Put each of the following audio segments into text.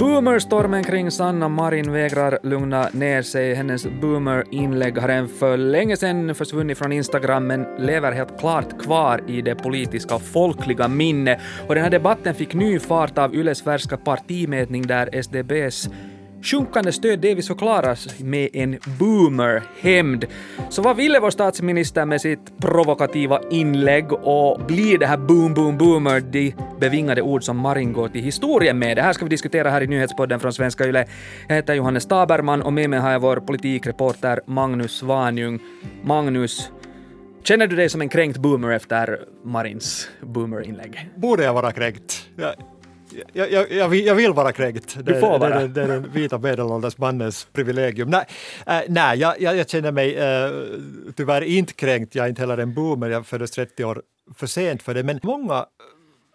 Boomerstormen kring Sanna Marin vägrar lugna ner sig. Hennes boomer-inlägg har än för länge sedan försvunnit från Instagram men lever helt klart kvar i det politiska och folkliga minne. Och den här debatten fick ny fart av Yles färska partimätning där SDBs Sjunkande stöd delvis förklaras med en boomer-hämnd. Så vad ville vår statsminister med sitt provokativa inlägg och blir det här boom, boom, boomer de bevingade ord som Marin går till historien med? Det här ska vi diskutera här i nyhetspodden från Svenska Yle. Jag heter Johannes Taberman och med mig har jag vår politikreporter Magnus Svanjung. Magnus, Känner du dig som en kränkt boomer efter Marins boomer-inlägg? Borde jag vara kränkt? Jag, jag, jag, jag, vill, jag vill vara kränkt. Du får det, vara. Det, det är den vita medelålders mannens privilegium. Nej, äh, nej jag, jag, känner mig äh, tyvärr inte kränkt. Jag är inte heller en boomer. Jag föddes 30 år för sent för det. Men många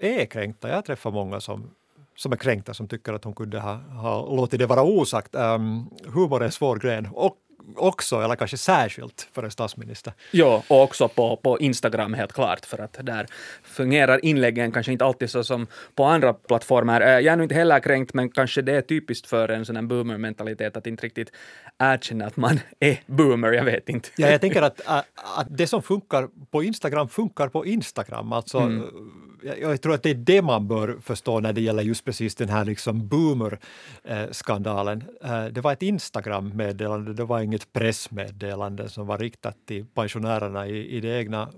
är kränkta. Jag träffar många som som är kränkta, som tycker att hon kunde ha, ha låtit det vara osagt. Um, humor är en svår gren. Och också, eller kanske särskilt, för en statsminister. Ja, och också på, på Instagram helt klart, för att där fungerar inläggen kanske inte alltid så som på andra plattformar. Eh, jag är nog inte heller kränkt, men kanske det är typiskt för en sån här boomer-mentalitet att inte riktigt erkänna att man är boomer, jag vet inte. Ja, jag tänker att, att, att det som funkar på Instagram funkar på Instagram. Alltså, mm jag, tror att det är det man bör förstå när det gäller just precis den här liksom boomer-skandalen. Eh, det var ett Instagram-meddelande, det var inget pressmeddelande som var riktat till pensionärerna i, i det egna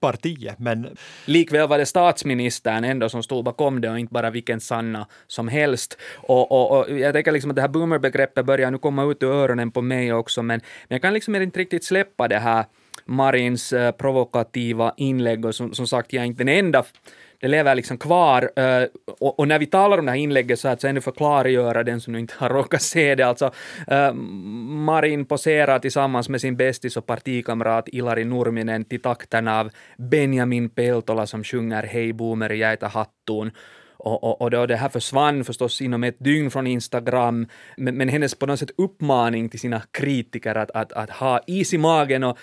partiet. Men... Likväl var det statsministern ändå som stod bakom det och inte bara vilken Sanna som helst. Och, och, och jag tänker liksom att det här boomer-begreppet börjar nu komma ut ur öronen på mig också, men, men jag kan liksom inte riktigt släppa det här Marins eh, provokativa inlägg och som, som sagt, jag är inte den enda det lever liksom kvar. Eh, och, och, när vi talar om det här inlägget så att så ännu förklargöra den som nu inte har råkat se det, alltså eh, Marin poserar tillsammans med sin bästis och partikamrat Ilari Nurminen till takten av Benjamin Peltola som sjunger Hej boomer jag hattuun. Och, och, och då det här försvann förstås inom ett dygn från Instagram, men, men hennes på något sätt uppmaning till sina kritiker att, att, att ha is i magen och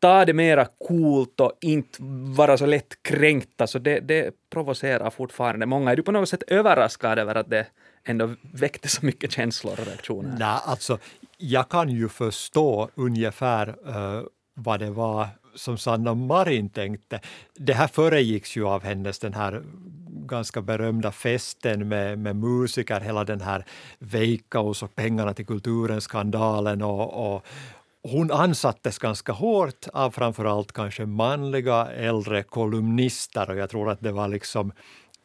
ta det mera coolt och inte vara så lätt kränkta, så alltså, det, det provocerar fortfarande många. Är du på något sätt överraskad över att det ändå väckte så mycket känslor och reaktioner? Nej, alltså jag kan ju förstå ungefär uh, vad det var som Sanna Marin tänkte. Det här föregicks ju av hennes den här ganska berömda festen med, med musiker, hela den här Veikkaus och pengarna till kulturen-skandalen och, och, hon ansattes ganska hårt av framförallt kanske manliga äldre kolumnister och jag tror att det var liksom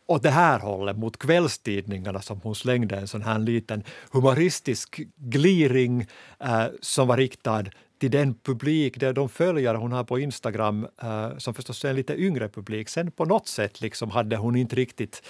åt det här hållet, mot kvällstidningarna som hon slängde en sån här liten humoristisk gliring eh, som var riktad till den publik, de följare hon har på Instagram, eh, som förstås är en lite yngre publik. Sen på något sätt liksom hade hon inte riktigt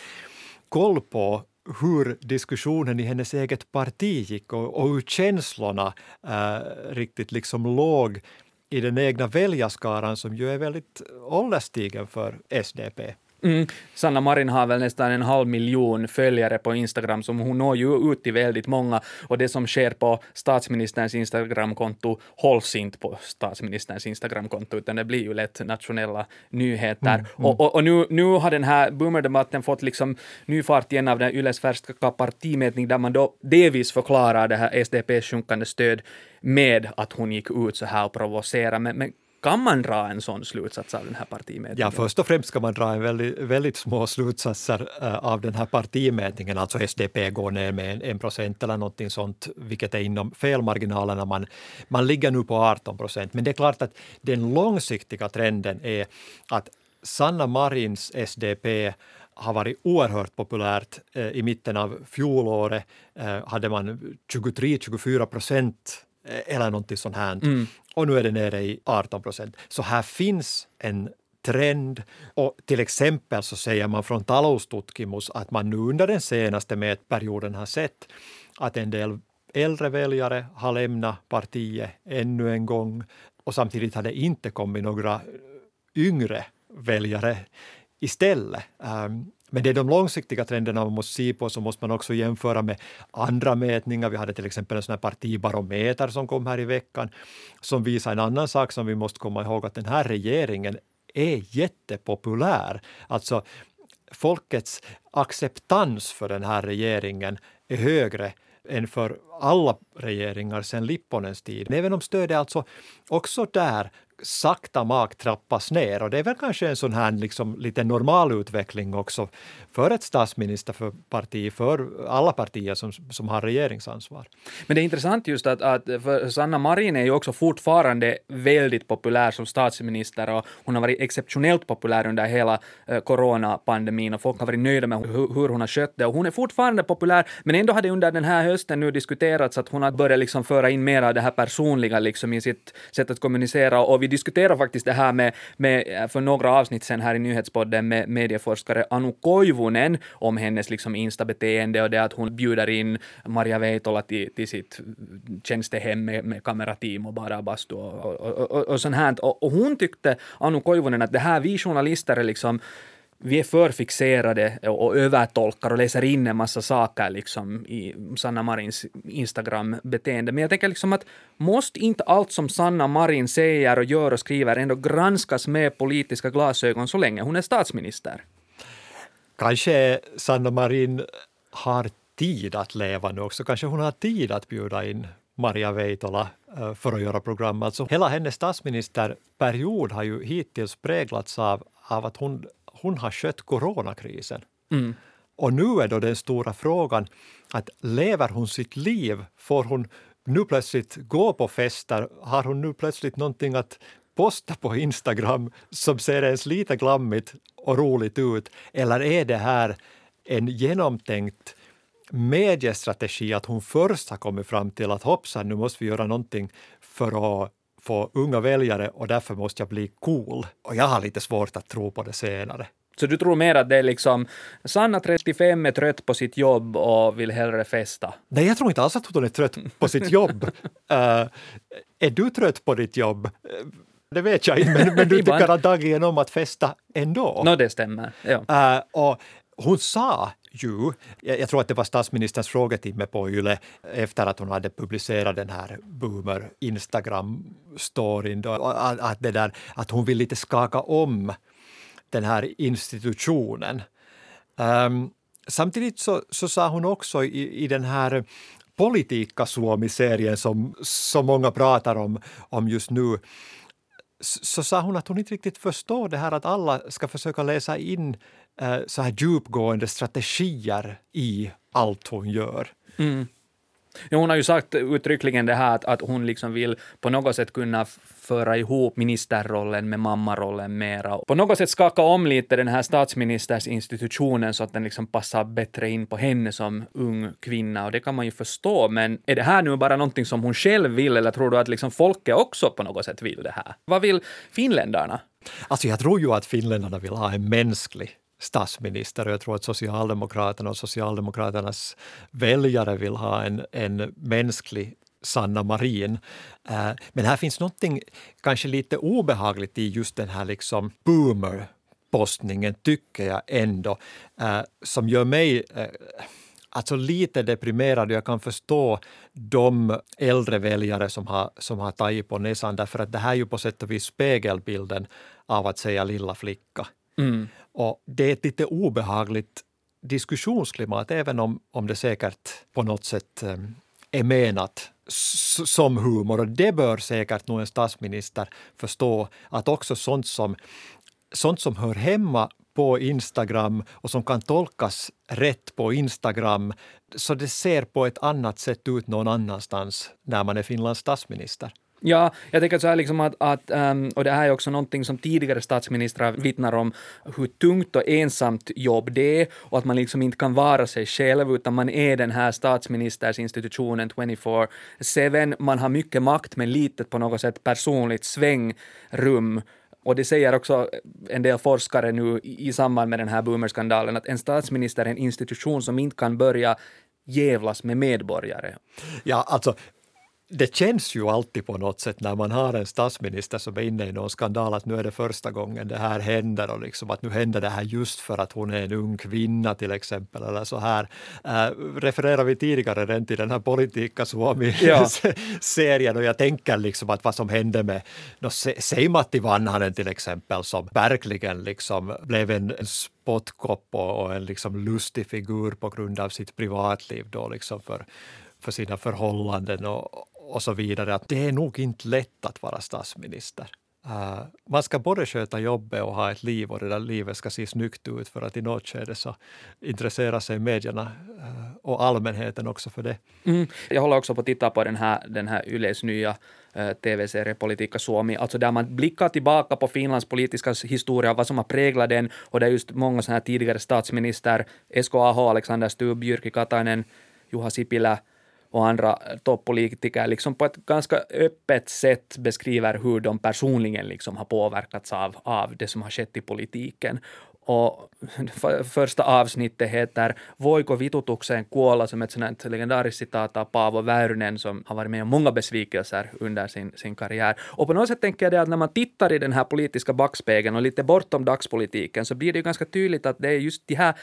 koll på hur diskussionen i hennes eget parti gick och, och hur känslorna äh, riktigt liksom låg i den egna väljarskaran som ju är väldigt ålderstigen för SDP. Mm. Sanna Marin har väl nästan en halv miljon följare på Instagram, så hon når ju ut till väldigt många. Och det som sker på statsministerns Instagramkonto hålls inte på statsministerns Instagramkonto, utan det blir ju lätt nationella nyheter. Mm, mm. Och, och, och, nu, nu har den här boomerdebatten fått liksom ny fart igen av den Yles färska partimätning, där man då delvis förklarar det här SDPs sjunkande stöd med att hon gick ut så här och provocerade. Men, men kan man dra en sån slutsats av den här partimätningen? Ja, först och främst ska man dra en väldigt, väldigt små slutsatser uh, av den här partimätningen. Alltså SDP går ner med en, en procent eller någonting sånt, vilket är inom felmarginalerna. Man, man ligger nu på 18 procent. Men det är klart att den långsiktiga trenden är att Sanna Marins SDP har varit oerhört populärt. Eh, I mitten av fjolåret eh, hade man 23-24 procent Eh, eller någonting sånt här. Mm. Och nu är det nere i 18 procent. Så här finns en trend. Och till exempel så säger man från Taloustutkimus att man nu under den senaste mätperioden har sett att en del äldre väljare har lämnat partiet ännu en gång och samtidigt har det inte kommit några yngre väljare istället. Um, men det är de långsiktiga trenderna man måste se på, så måste man också jämföra med andra mätningar. Vi hade till exempel en sån här partibarometer som kom här i veckan, som visar en annan sak som vi måste komma ihåg, att den här regeringen är jättepopulär. Alltså folkets acceptans för den här regeringen är högre än för alla regeringar sedan Lipponens tid. Även om stödet alltså också där sakta mak trappas ner. Och det är väl kanske en sån här liksom lite normal utveckling också för ett statsministerparti, för alla partier som, som har regeringsansvar. Men det är intressant just att, att för Sanna Marin är ju också fortfarande väldigt populär som statsminister och hon har varit exceptionellt populär under hela eh, coronapandemin och folk har varit nöjda med hur, hur hon har skött det. Och hon är fortfarande populär men ändå har det under den här hösten nu diskuterats att hon har börjat liksom föra in mer av det här personliga liksom i sitt sätt att kommunicera. Och vid diskuterade faktiskt det här med, med eh, för några avsnitt sen här i nyhetspodden med medieforskare Anu Koivunen om hennes liksom instabeteende och det att hon bjuder in Maria Veitola till, till sitt tjänstehem med, med kamerateam och bara bastu och, och, och, och, och sånt här. Och, och hon tyckte, Anu Koivunen, att det här vi journalister är liksom vi är för fixerade och övertolkar och läser in en massa saker liksom i Sanna Marins Instagram-beteende. Men jag tänker liksom att måste inte allt som Sanna Marin säger och gör och skriver ändå granskas med politiska glasögon så länge hon är statsminister? Kanske Sanna Marin har tid att leva nu också. Kanske hon har tid att bjuda in Maria Veitola eh, för att göra program. Alltså, hela hennes statsministerperiod har ju hittills präglats av, av att hon hon har skött coronakrisen. Mm. Och nu är då den stora frågan att lever hon sitt liv? Får hon nu plötsligt gå på fester? Har hon nu plötsligt någonting att posta på Instagram som ser ens lite glammigt och roligt ut? Eller är det här en genomtänkt mediestrategi att hon först har kommit fram till att hoppsan, nu måste vi göra någonting för att få unga väljare och därför måste jag bli cool. Och jag har lite svårt att tro på det senare. Så du tror mer att det är liksom Sanna 35 är trött på sitt jobb och vill hellre festa? Nej, jag tror inte alls att hon är trött på sitt jobb. uh, är du trött på ditt jobb? Uh, det vet jag inte, men, men du tycker antagligen om att festa ändå. No, det stämmer. Ja. Uh, och hon sa ju, jag, tror att det var statsministerns frågetimme på Yle efter att hon hade publicerat den här boomer Instagram-storyn, att, det där, att hon vill lite skaka om den här institutionen. Um, samtidigt så, så sa hon också i, i den här Politika Suomi-serien som så många pratar om, om just nu så sa hon att hon inte riktigt förstår det här att alla ska försöka läsa in eh, så här djupgående strategier i allt hon gör. Mm. Ja, hon har ju sagt uttryckligen det här att, att hon liksom vill på något sätt kunna föra ihop ministerrollen med mammarollen mera. På något sätt skaka om lite den här statsministersinstitutionen så att den liksom passar bättre in på henne som ung kvinna och det kan man ju förstå. Men är det här nu bara någonting som hon själv vill eller tror du att liksom folket också på något sätt vill det här? Vad vill finländarna? Alltså jag tror ju att finländarna vill ha en mänsklig statsminister och jag tror att Socialdemokraterna och Socialdemokraternas väljare vill ha en, en mänsklig Sanna Marin. Äh, men här finns någonting kanske lite obehagligt i just den här liksom boomer postningen tycker jag ändå, äh, som gör mig äh, alltså lite deprimerad. Jag kan förstå de äldre väljare som har, som har tagit på näsan därför att det här är ju på sätt och vis spegelbilden av att säga lilla flicka. Mm. Och det är ett lite obehagligt diskussionsklimat, även om, om det säkert på något sätt ehm, är menat som humor. Och det bör säkert nog en statsminister förstå, att också sånt som, sånt som hör hemma på Instagram och som kan tolkas rätt på Instagram, så det ser på ett annat sätt ut någon annanstans när man är Finlands statsminister. Ja, jag tänker så här liksom att, att ehm, och det här är också någonting som tidigare statsministrar vittnar om, hur tungt och ensamt jobb det är och att man liksom inte kan vara sig själv utan man är den här statsministersinstitutionen 24-7. Man har mycket makt men litet på något sätt personligt svängrum och det säger också en del forskare nu i samband med den här boomerskandalen att en statsminister är en institution som inte kan börja jävlas med medborgare. Ja, alltså det känns ju alltid på något sätt när man har en statsminister som är inne i någon skandal att nu är det första gången det här händer och liksom att nu händer det här just för att hon är en ung kvinna till exempel eller så här. Äh, refererar vi tidigare redan till den här Politika Suomi-serien ja. och jag tänker liksom att vad som hände med, no, säg Matti Vanhanen till exempel som verkligen liksom blev en spottkopp och en liksom lustig figur på grund av sitt privatliv då liksom för, för sina förhållanden och, och så vidare. Att det är nog inte lätt att vara statsminister. Uh, man ska både sköta jobbet och ha ett liv och det där livet ska se snyggt ut för att i något skede så intresserar sig medierna uh, och allmänheten också för det. Mm. Jag håller också på att titta på den här, den här Yles nya uh, äh, tv-serie Politika Suomi, alltså där man blickar tillbaka på Finlands politiska historia, vad som har präglat den och det är just många sådana här tidigare statsminister, SKAH, Alexander Stubb, Jyrki Katainen, Juha Sipilä, och andra toppolitiker liksom på ett ganska öppet sätt beskriver hur de personligen liksom har påverkats av, av det som har skett i politiken. Och första avsnittet heter Voiko vitutukseen kuolla som ett sånt legendariskt citat av Paavo Väyrynen som har varit med om många besvikelser under sin, sin karriär. Och på något sätt tänker jag det att när man tittar i den här politiska backspegeln och lite bortom dagspolitiken så blir det ju ganska tydligt att det är just de här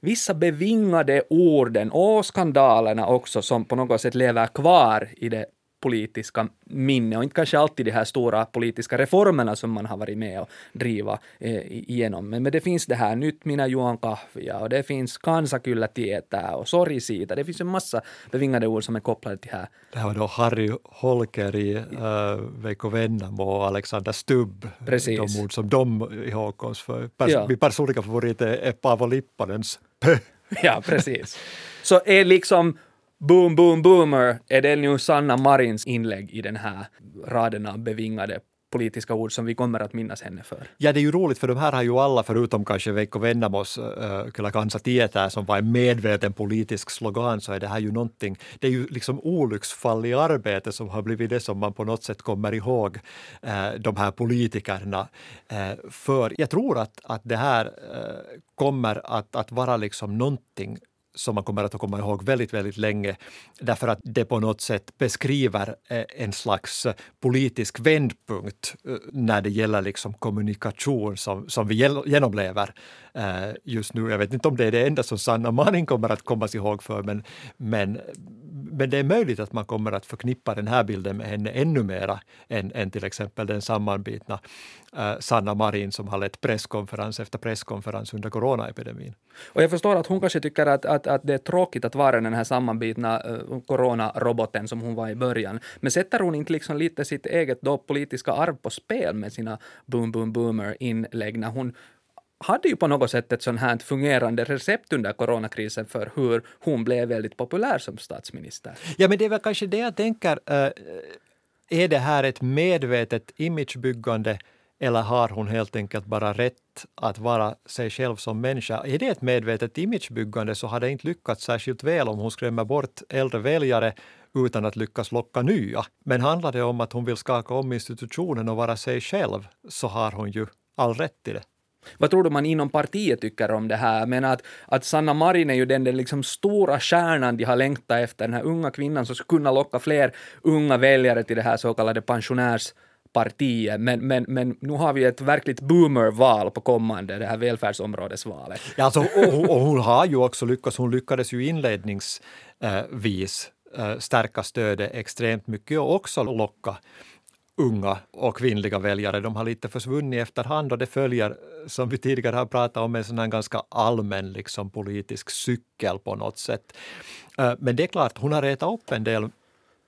vissa bevingade orden och skandalerna också som på något sätt lever kvar i det politiska minne och inte kanske alltid de här stora politiska reformerna som man har varit med och driva eh, igenom. Men, men det finns det här nyt minä juon kahvia och det finns kansa kyllä tietää och sorg siitä. Det finns en massa bevingade ord som är kopplade till här. Det här var då Harry Holkeri, uh, Veikko Vennamo och Alexander Stubb. Precis. De ord som de ihågkoms för. Pers ja. Min personliga favorit är Paavo Lippanens pö. Ja, precis. Så är liksom Boom, boom, boomer är det nu Sanna Marins inlägg i den här raden av bevingade politiska ord som vi kommer att minnas henne för. Ja, det är ju roligt för de här har ju alla, förutom kanske Veikko Vennamos äh, Kyllä kansa tietää, som var en medveten politisk slogan, så är det här ju någonting, det är ju liksom olycksfall i arbete som har blivit det som man på något sätt kommer ihåg äh, de här politikerna äh, för. Jag tror att, att det här kommer att, att vara liksom någonting som man kommer att komma ihåg väldigt, väldigt länge därför att det på något sätt beskriver eh, en slags eh, politisk vändpunkt eh, när det gäller liksom kommunikation som, som vi genomlever just nu. Jag vet inte om det är det enda som Sanna Manin kommer att komma ihåg för men, men, men det är möjligt att man kommer att förknippa den här bilden med henne ännu mera än, än till exempel den sammanbitna eh, Sanna Marin som har lett presskonferens efter presskonferens under coronaepidemin. Och jag förstår att hon kanske tycker att, att, att det är tråkigt att vara den här sammanbitna eh, coronaroboten som hon var i början. Men sätter hon inte liksom lite sitt eget då politiska arv på spel med sina boom boom boomer inlägg när hon hade ju på något sätt ett sånt här fungerande recept under coronakrisen för hur hon blev väldigt populär som statsminister. Ja, men det är väl kanske det jag tänker. Eh, är det här ett medvetet imagebyggande eller har hon helt enkelt bara rätt att vara sig själv som människa? Är det ett medvetet imagebyggande så har det inte lyckats särskilt väl om hon skrämmer bort äldre väljare utan att lyckas locka nya. Men handlar det om att hon vill skaka om institutionen och vara sig själv så har hon ju all rätt i det. Vad tror du man inom partiet tycker om det här? Men att, att Sanna Marin är ju den, den liksom stora stjärnan de har längtat efter, den här unga kvinnan som skulle kunna locka fler unga väljare till det här så kallade pensionärspartiet. Men, men, men nu har vi ett verkligt boomerval på kommande, det här välfärdsområdesvalet. Ja, alltså, och, och hon har ju också lyckats, hon lyckades ju inledningsvis eh, eh, stärka stödet extremt mycket och också locka unga och kvinnliga väljare. De har lite försvunnit efterhand och det följer, som vi tidigare har pratat om, en sån här ganska allmän liksom, politisk cykel på något sätt. Eh, men det är klart, hon har retat upp en del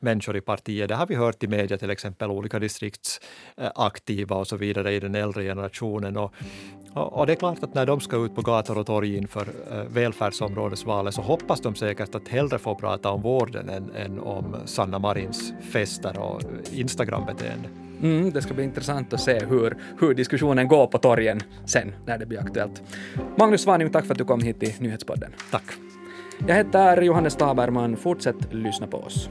människor i partiet. Det har vi hört i media, till exempel olika distriktsaktiva och så vidare i den äldre generationen. Och, och, det är klart att när de ska ut på gator och torg inför äh, välfärdsområdesvalet så hoppas de säkert att hellre få prata om vården än, än om Sanna Marins fester och Instagram-beteende. Mm, det ska bli intressant att se hur, hur diskussionen går på torgen sen när det blir aktuellt. Magnus Svaning, tack för att du kom hit till Nyhetspodden. Tack. Jag heter Johannes Taberman. Fortsätt lyssna på oss.